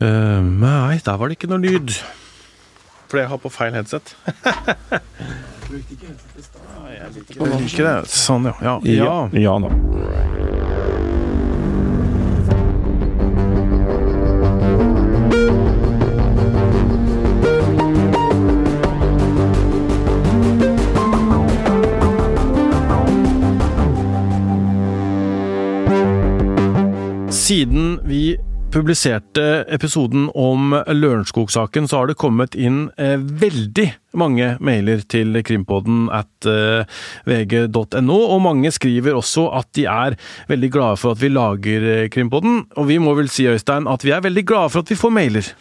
Eh, nei, der var det ikke noe lyd. Fordi jeg har på feil headset. Jeg liker ikke det. Sånn, ja. Ja. ja. ja da. Siden vi publiserte episoden om Lørenskog-saken, så har det kommet inn eh, veldig mange mailer til krimpodden at eh, vg.no, og mange skriver også at de er veldig glade for at vi lager eh, Krimpodden. Og vi må vel si, Øystein, at vi er veldig glade for at vi får mailer.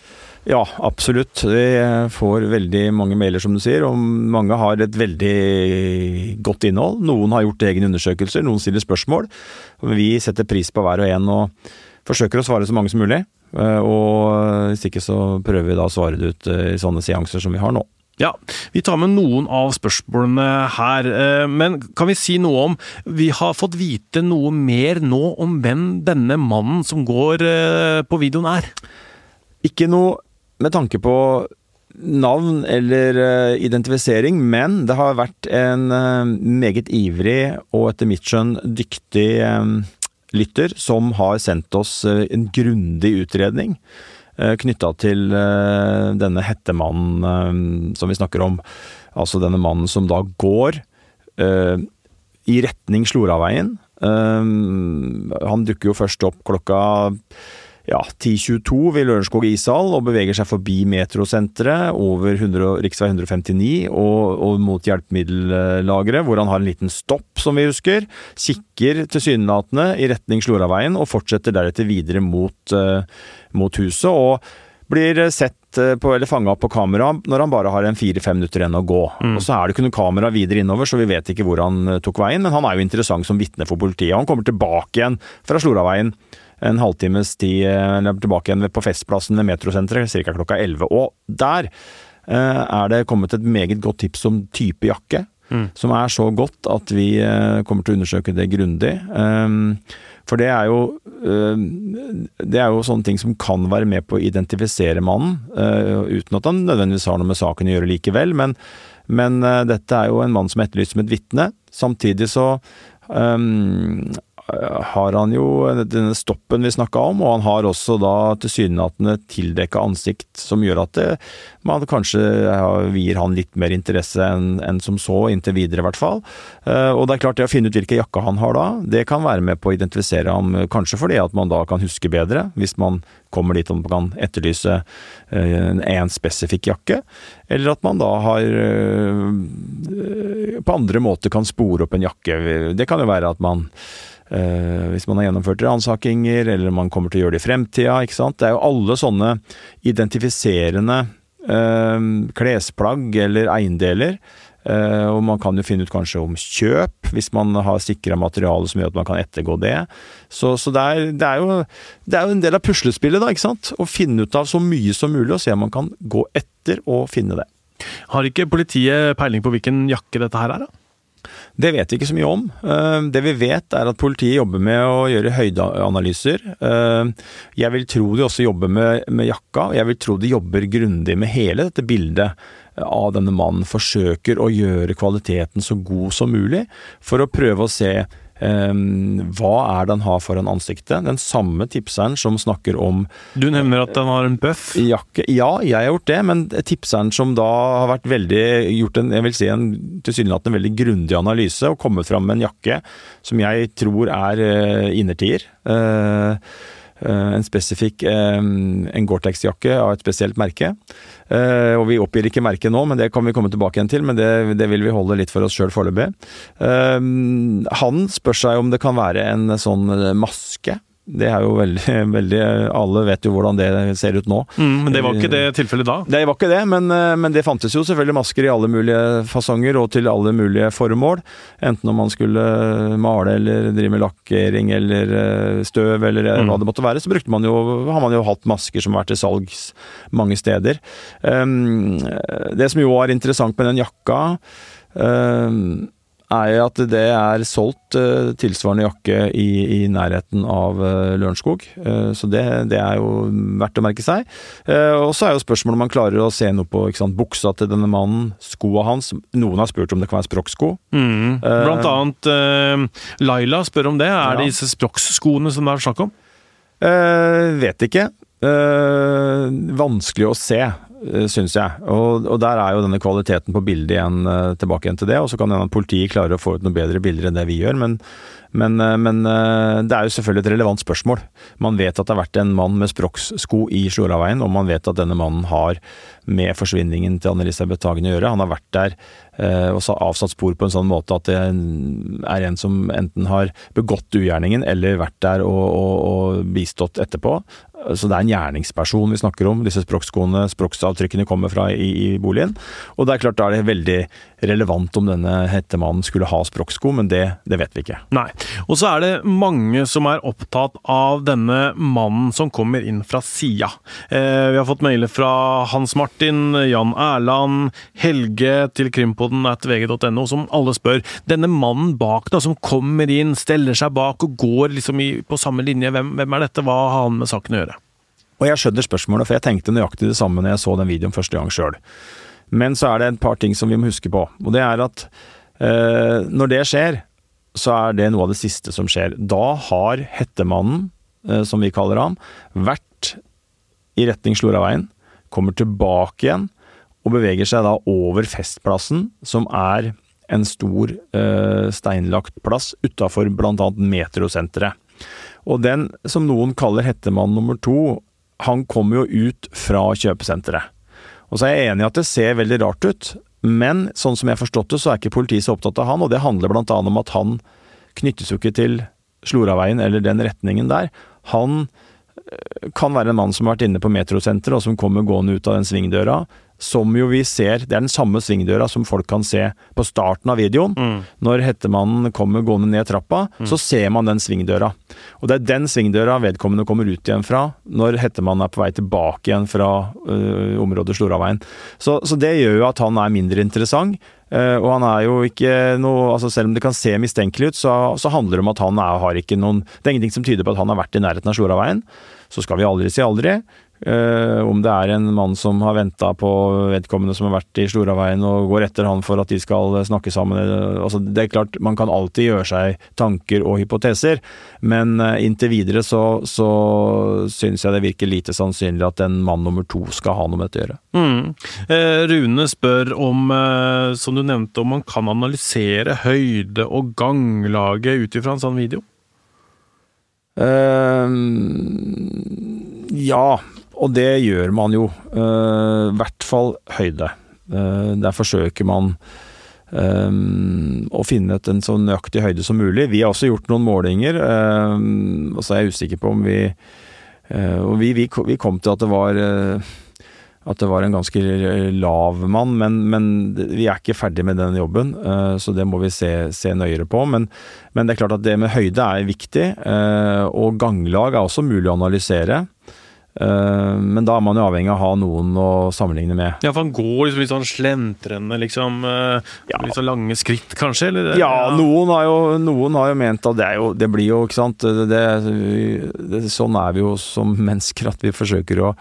Ja, absolutt. Vi får veldig mange mailer, som du sier, og mange har et veldig godt innhold. Noen har gjort egne undersøkelser, noen stiller spørsmål. Vi setter pris på hver og en og forsøker å svare så mange som mulig. Og hvis ikke så prøver vi da å svare det ut i sånne seanser som vi har nå. Ja, vi tar med noen av spørsmålene her, men kan vi si noe om Vi har fått vite noe mer nå om hvem denne mannen som går på videoen er? Ikke noe med tanke på navn eller identifisering, men det har vært en meget ivrig og etter mitt skjønn dyktig lytter som har sendt oss uh, en grundig utredning uh, knytta til denne hettemannen som vi snakker om. Altså denne mannen som da går i retning Sloraveien. han dukker jo først opp klokka ja, 10.22 ved Lørenskog ishall og beveger seg forbi metrosenteret over rv. 159 og, og mot hjelpemiddellageret, hvor han har en liten stopp, som vi husker. Kikker tilsynelatende i retning Sloraveien og fortsetter deretter videre mot, uh, mot huset. og blir sett på, eller fanga opp på kamera når han bare har en fire-fem minutter igjen å gå. Mm. Og Så er det noe kamera videre innover, så vi vet ikke hvor han tok veien, men han er jo interessant som vitne for politiet. Han kommer tilbake igjen fra Sloraveien en halvtimes tid eller tilbake igjen på Festplassen ved metrosenteret ca. klokka 11. Og der eh, er det kommet et meget godt tips om type jakke. Mm. Som er så godt at vi eh, kommer til å undersøke det grundig. Um, for det er jo Det er jo sånne ting som kan være med på å identifisere mannen, uten at han nødvendigvis har noe med saken å gjøre likevel. Men, men dette er jo en mann som er etterlyst som et vitne. Samtidig så um, har han jo denne stoppen vi snakka om, og han har også da tilsynelatende tildekka ansikt som gjør at det, man kanskje vier han litt mer interesse enn en som så, inntil videre i hvert fall. Eh, og det er klart det å finne ut hvilken jakke han har da, det kan være med på å identifisere ham, kanskje fordi at man da kan huske bedre, hvis man kommer dit og man kan etterlyse en, eh, spesifikk jakke, eller at man da har eh, på andre måter kan spore opp en jakke. Det kan jo være at man hvis man har gjennomført ransakinger, eller man kommer til å gjøre det i fremtida. ikke sant? Det er jo alle sånne identifiserende uh, klesplagg eller eiendeler. Uh, og man kan jo finne ut kanskje om kjøp, hvis man har sikra materiale som gjør at man kan ettergå det. Så, så det, er, det, er jo, det, er, jo, en del av puslespillet, da, ikke sant. Å finne ut av så mye som mulig, og se om man kan gå etter og finne det. Har ikke politiet peiling på hvilken jakke dette her er, da? Det vet vi ikke så mye om. Eh, det vi vet er at politiet jobber med å gjøre høydeanalyser. Eh, jeg vil tro de også jobber med, med jakka, jeg vil tro de jobber grundig med hele dette bildet av denne mannen. Forsøker å gjøre kvaliteten så god som mulig, for å prøve å se hva er det han har foran ansiktet? Den samme tipseren som snakker om Du nevner at han har en bøff? Jakke. Ja, jeg har gjort det, men tipseren som da har vært veldig gjort en, jeg vil si en tilsynelatende veldig grundig analyse og kommet fram med en jakke som jeg tror er uh, innertier. Uh, en spesifikk en Gore-Tex-jakke av et spesielt merke. Uh, og vi oppgir ikke merket nå, men det kan vi komme tilbake igjen til. Men det, det vil vi holde litt for oss sjøl foreløpig. Han spør seg om det kan være en sånn maske det er jo veldig, veldig Alle vet jo hvordan det ser ut nå. Mm, men det var ikke det tilfellet da? Det var ikke det, men, eh, men, det fantes jo selvfølgelig masker i alle mulige fasonger og til alle mulige formål. Enten om man skulle male eller drive med lakkering eller eh, støv eller mm. hva det måtte være, så brukte man jo, har man jo hatt masker som har vært til salgs mange steder. Um, det som jo var interessant med den jakka um, er at det er solgt uh, tilsvarende jakke i, i nærheten av uh, Lørenskog. Uh, så det, det, er jo verdt å merke seg. og så er jo spørsmålet om man klarer å se noe på sant, buksa til denne mannen, skoa hans. Noen har spurt om det kan være sprokksko. Mm. Blant annet Laila spør om det. Er det disse sproksskoene som det er snakk om? vet ikke. vanskelig å se. Eh, syns jeg. Og, og, der er jo denne kvaliteten på bildet igjen uh, tilbake igjen til det. Og så kan hende politiet klarer å få ut noen bedre bilder enn det vi gjør, men, men, uh, men det er jo selvfølgelig et relevant spørsmål. Man vet at det har vært en mann med Sprox-sko i Sloraveien, og man vet at denne mannen har med forsvinningen til Anne-Elisabeth Hagen å gjøre. Han har vært der og avsatt spor på en sånn måte at det er en som enten har begått ugjerningen eller vært der og, og, og bistått etterpå. Så det er en gjerningsperson vi snakker om, disse språkskoene, språksavtrykkene kommer fra i, i, boligen. Og det er klart da er det veldig relevant om denne hettemannen skulle ha språksko, men det, det, vet vi ikke. Nei. Og så er det mange som er opptatt av denne mannen som kommer inn fra sida. Eh, vi har fått mailer fra Hans Martin, Jan Erland, Helge til krimpoden at vg.no, som alle spør. Denne mannen bak da, som kommer inn, steller seg bak og går liksom i, på samme linje, hvem, hvem er dette? Hva har han med saken å gjøre? Og jeg skjønner spørsmålet, for jeg tenkte nøyaktig det samme når jeg så den videoen første gang sjøl. Men så er det et par ting som vi må huske på. Og det er at eh, når det skjer, så er det noe av det siste som skjer. Da har hettemannen, eh, som vi kaller ham, vært i retning Sloraveien, kommer tilbake igjen og beveger seg da over Festplassen, som er en stor eh, steinlagt plass utafor bl.a. Metrosenteret. Og den som noen kaller hettemann nummer to, han kommer jo ut fra kjøpesenteret. Og så er jeg enig i at det ser veldig rart ut, men sånn som jeg har forstått det, så er ikke politiet så opptatt av han, og det handler blant annet om at han knyttes jo ikke til Sloraveien eller den retningen der. Han eh, kan være en mann som har vært inne på metrosenteret, og som kommer gående ut av den svingdøra, som jo vi ser Det er den samme svingdøra som folk kan se på starten av videoen. Mm. Når hettemannen kommer gående ned trappa, mm. så ser man den svingdøra. Og det er den svingdøra vedkommende kommer ut igjen fra når hettemannen er på vei tilbake igjen fra uh, området Sloraveien. Så, så, det gjør jo at han er mindre interessant. Uh, og han er jo ikke noe altså Selv om det kan se mistenkelig ut, så, så handler det om at han er, har ikke noen Det er ingenting som tyder på at han har vært i nærheten av Sloraveien. Så skal vi aldri si aldri. Uh, om det er en mann som har venta på vedkommende som har vært i Sloraveien og går etter han for at de skal snakke sammen. Altså, det er klart, Man kan alltid gjøre seg tanker og hypoteser, men uh, inntil videre så, så syns jeg det virker lite sannsynlig at en mann nummer to skal ha noe med dette å gjøre. Mm. Uh, Rune spør om, som du nevnte, om man kan analysere høyde og ganglage ut ifra en sånn video? ja. Og det gjør man jo. I uh, hvert fall høyde. Uh, der forsøker man um, å finne et, en så nøyaktig høyde som mulig. Vi har også gjort noen målinger, um, og så er jeg usikker på om vi Og vi, vi, vi, kom til at det var at det var en ganske lav mann, men, men, vi er ikke ferdig med den jobben, så det må vi se, se nøyere på. Men, men, det er klart at det med høyde er viktig, og ganglag er også mulig å analysere. Eh, men da er man jo avhengig av å ha noen å sammenligne med. Ja, for han går liksom litt sånn slentrende, liksom. Eh, ja. Litt sånn lange skritt, kanskje? Eller? Ja, ja. Noen, har jo, noen, har jo, ment at det, jo, det blir jo, ikke sant det, det, Sånn er vi jo som mennesker, at vi forsøker å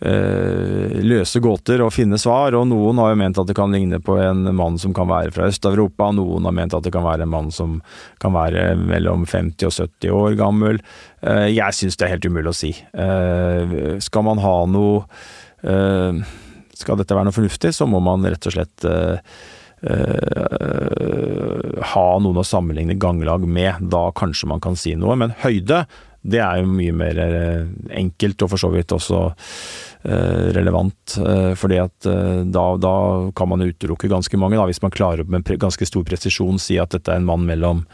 løse gåter og finne svar, og noen har jo ment at det kan ligne på en mann som kan være fra Øst-Europa, noen har ment at det kan være en mann som kan være mellom 50 og 70 år gammel. Eh, jeg syns det er helt umulig å si. Eh, skal man ha noe Skal dette være noe fornuftig, så må man rett og slett ha noen å sammenligne ganglag med. Da kanskje man kan si noe. Men høyde, det er jo mye mer enkelt, og for så vidt også Eh, relevant. Eh, fordi at eh, da, da, kan man utelukke ganske mange, da, hvis man klarer med ganske stor presisjon si at dette er en mann mellom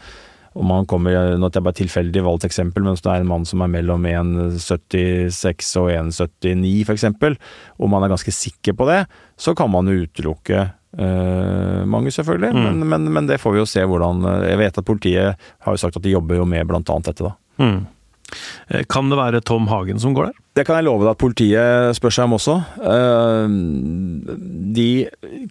om man kommer, nå er bare tilfeldig valgt eksempel, men hvis det er en mann som er mellom 1,76 og 1,79 f.eks., og man er ganske sikker på det, så kan man jo utelukke uh, mange, selvfølgelig. Mm. Men, men, men, det får vi jo se hvordan Jeg vet at politiet har jo sagt at de jobber jo med annet dette, da. Mm. Eh, kan det være Tom Hagen som går der? Det kan jeg love deg at politiet spør seg om også. Eh, de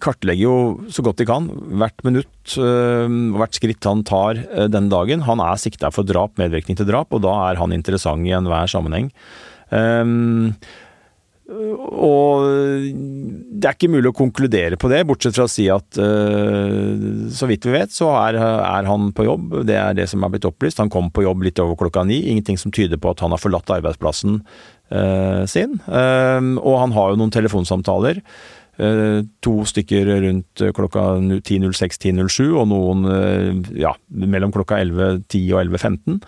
kartlegger jo så godt de kan hvert minutt og hvert skritt han tar denne dagen. Han er sikta for drap, medvirkning til drap, og da er han interessant i enhver sammenheng. Og det er ikke mulig å konkludere på det, bortsett fra å si at uh, så vidt vi vet, så er, er, han på jobb. Det er det som er blitt opplyst. Han kom på jobb litt over klokka ni. Ingenting som tyder på at han har forlatt arbeidsplassen uh, sin. Uh, og han har jo noen telefonsamtaler. Eh, to stykker rundt eh, klokka 10.06-10.07, og noen eh, ja, mellom klokka 11.10 og 11.15.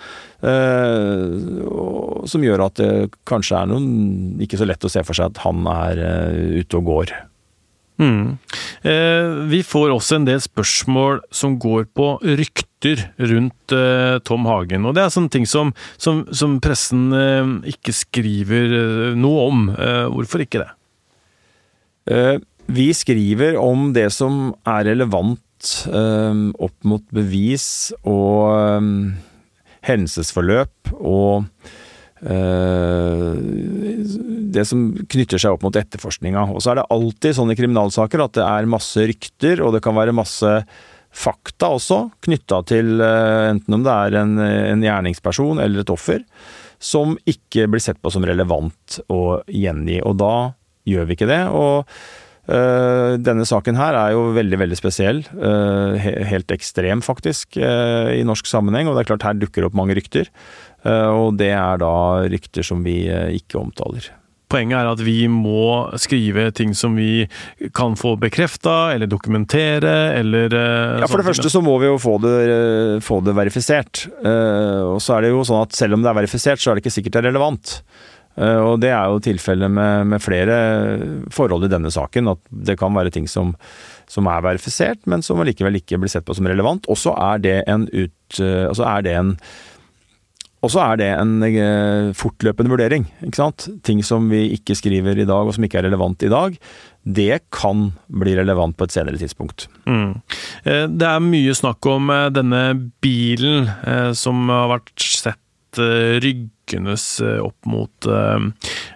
Som gjør at det kanskje er noen ikke så lett å se for seg at han er ute og går. Mm. vi får også en del spørsmål som går på rykter rundt Tom Hagen. Og det er sånne ting som, som, som pressen ikke skriver noe om. hvorfor ikke det? Eh, vi skriver om det som er relevant eh, opp mot bevis og eh, hendelsesforløp og det som knytter seg opp mot etterforskninga. Og så er det alltid sånn i kriminalsaker at det er masse rykter, og det kan være masse fakta også, knytta til enten om det er en, en, gjerningsperson eller et offer, som ikke blir sett på som relevant å gjengi. Og da gjør vi ikke det. og øh, denne saken her er jo veldig veldig spesiell. Øh, helt ekstrem, faktisk, øh, i norsk sammenheng. Og det er klart her dukker opp mange rykter. og det er da rykter som vi ikke omtaler. Poenget er at vi må skrive ting som vi kan få bekrefta, eller dokumentere, eller Ja, For det første så må vi jo få det, få det verifisert. og så er det jo sånn at selv om det er verifisert, så er det ikke sikkert det er relevant. Eh, og det er jo tilfellet med, med, flere forhold i denne saken, at det kan være ting som, som er verifisert, men som allikevel ikke blir sett på som relevant. Og så er det en ut... Altså er det en og så er det en eh, fortløpende vurdering. ikke sant? Ting som vi ikke skriver i dag, og som ikke er relevant i dag, det kan bli relevant på et senere tidspunkt. Mm. Det er mye snakk om denne bilen som har vært sett rygg ryggenes eh, opp mot eh,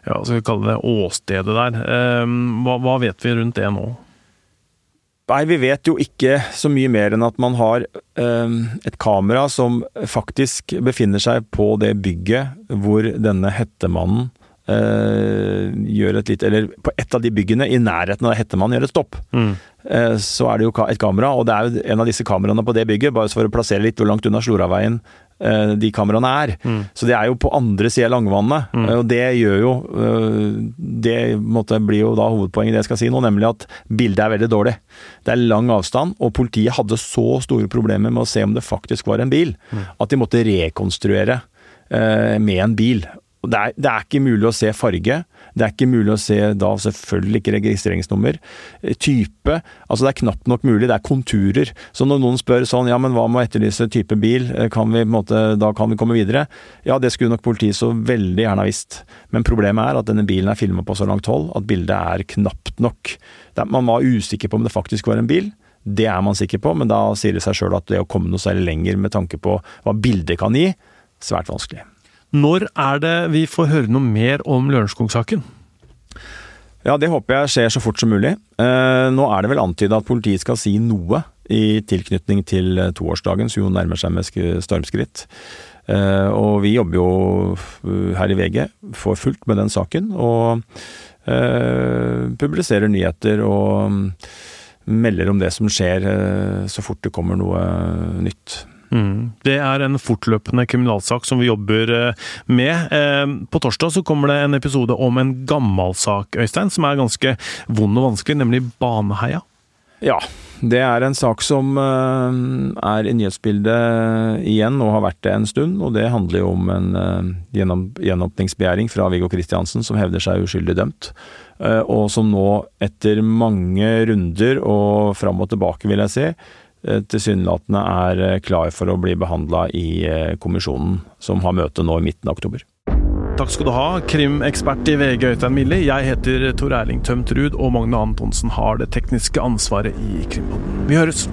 ja, skal vi kalle det åstedet der. Eh, hva, hva vet vi rundt det nå? Nei, vi vet jo ikke så mye mer enn at man har eh, et kamera som faktisk befinner seg på det bygget hvor denne hettemannen eh, gjør et lite Eller på et av de byggene i nærheten av hettemannen gjør et stopp. Mm. Eh, så er det jo et kamera, og det er jo en av disse kameraene på det bygget, bare for å plassere litt hvor langt unna Sloraveien Eh, de kameraene er. Mm. Så det er jo på andre sida av Langvannet. Mm. Og det gjør jo eh, Det måtte, blir jo da hovedpoenget det jeg skal si nå, nemlig at bildet er veldig dårlig. Det er lang avstand, og politiet hadde så store problemer med å se om det faktisk var en bil, mm. at de måtte rekonstruere eh, med en bil. Det er, det er, ikke mulig å se farge. Det er ikke mulig å se da selvfølgelig ikke registreringsnummer. Eh, type. Altså det er knapt nok mulig. Det er konturer. Så når noen spør sånn ja, men hva med å etterlyse type bil, eh, kan vi, måte, da kan vi komme videre? Ja, det skulle nok politiet så veldig gjerne ha visst. Men problemet er at denne bilen er filma på så langt hold at bildet er knapt nok. Er, man var usikker på om det faktisk var en bil. Det er man sikker på, men da sier det seg sjøl at det å komme noe særlig lenger med tanke på hva bildet kan gi, svært vanskelig. Når er det vi får høre noe mer om Lørenskog-saken? Ja, det håper jeg skjer så fort som mulig. Eh, nå er det vel antyda at politiet skal si noe i tilknytning til eh, toårsdagen, som jo nærmer seg med stormskritt. Eh, og vi jobber jo her i VG for fullt med den saken, og publiserer nyheter og mm, melder om det som skjer så fort det kommer noe nytt. Mm. Det er en fortløpende kriminalsak som vi jobber eh, med. Eh, på torsdag så kommer det en episode om en gammel sak, Øystein, som er ganske vond og vanskelig, nemlig Baneheia. Ja, det er en sak som eh, er i nyhetsbildet igjen og har vært det en stund. Og det handler jo om en gjenåpningsbegjæring fra Viggo Kristiansen som hevder seg uskyldig dømt. Og som nå, etter mange runder og fram og tilbake, vil jeg si, tilsynelatende er eh, klar for å bli behandla i eh, kommisjonen, som har møte nå i midten av oktober. Takk skal du ha, krimekspert i VG Øystein Milli. Jeg heter Tor Erling Tømt Ruud, og Magne Antonsen har det tekniske ansvaret i Krimpodden. Vi høres!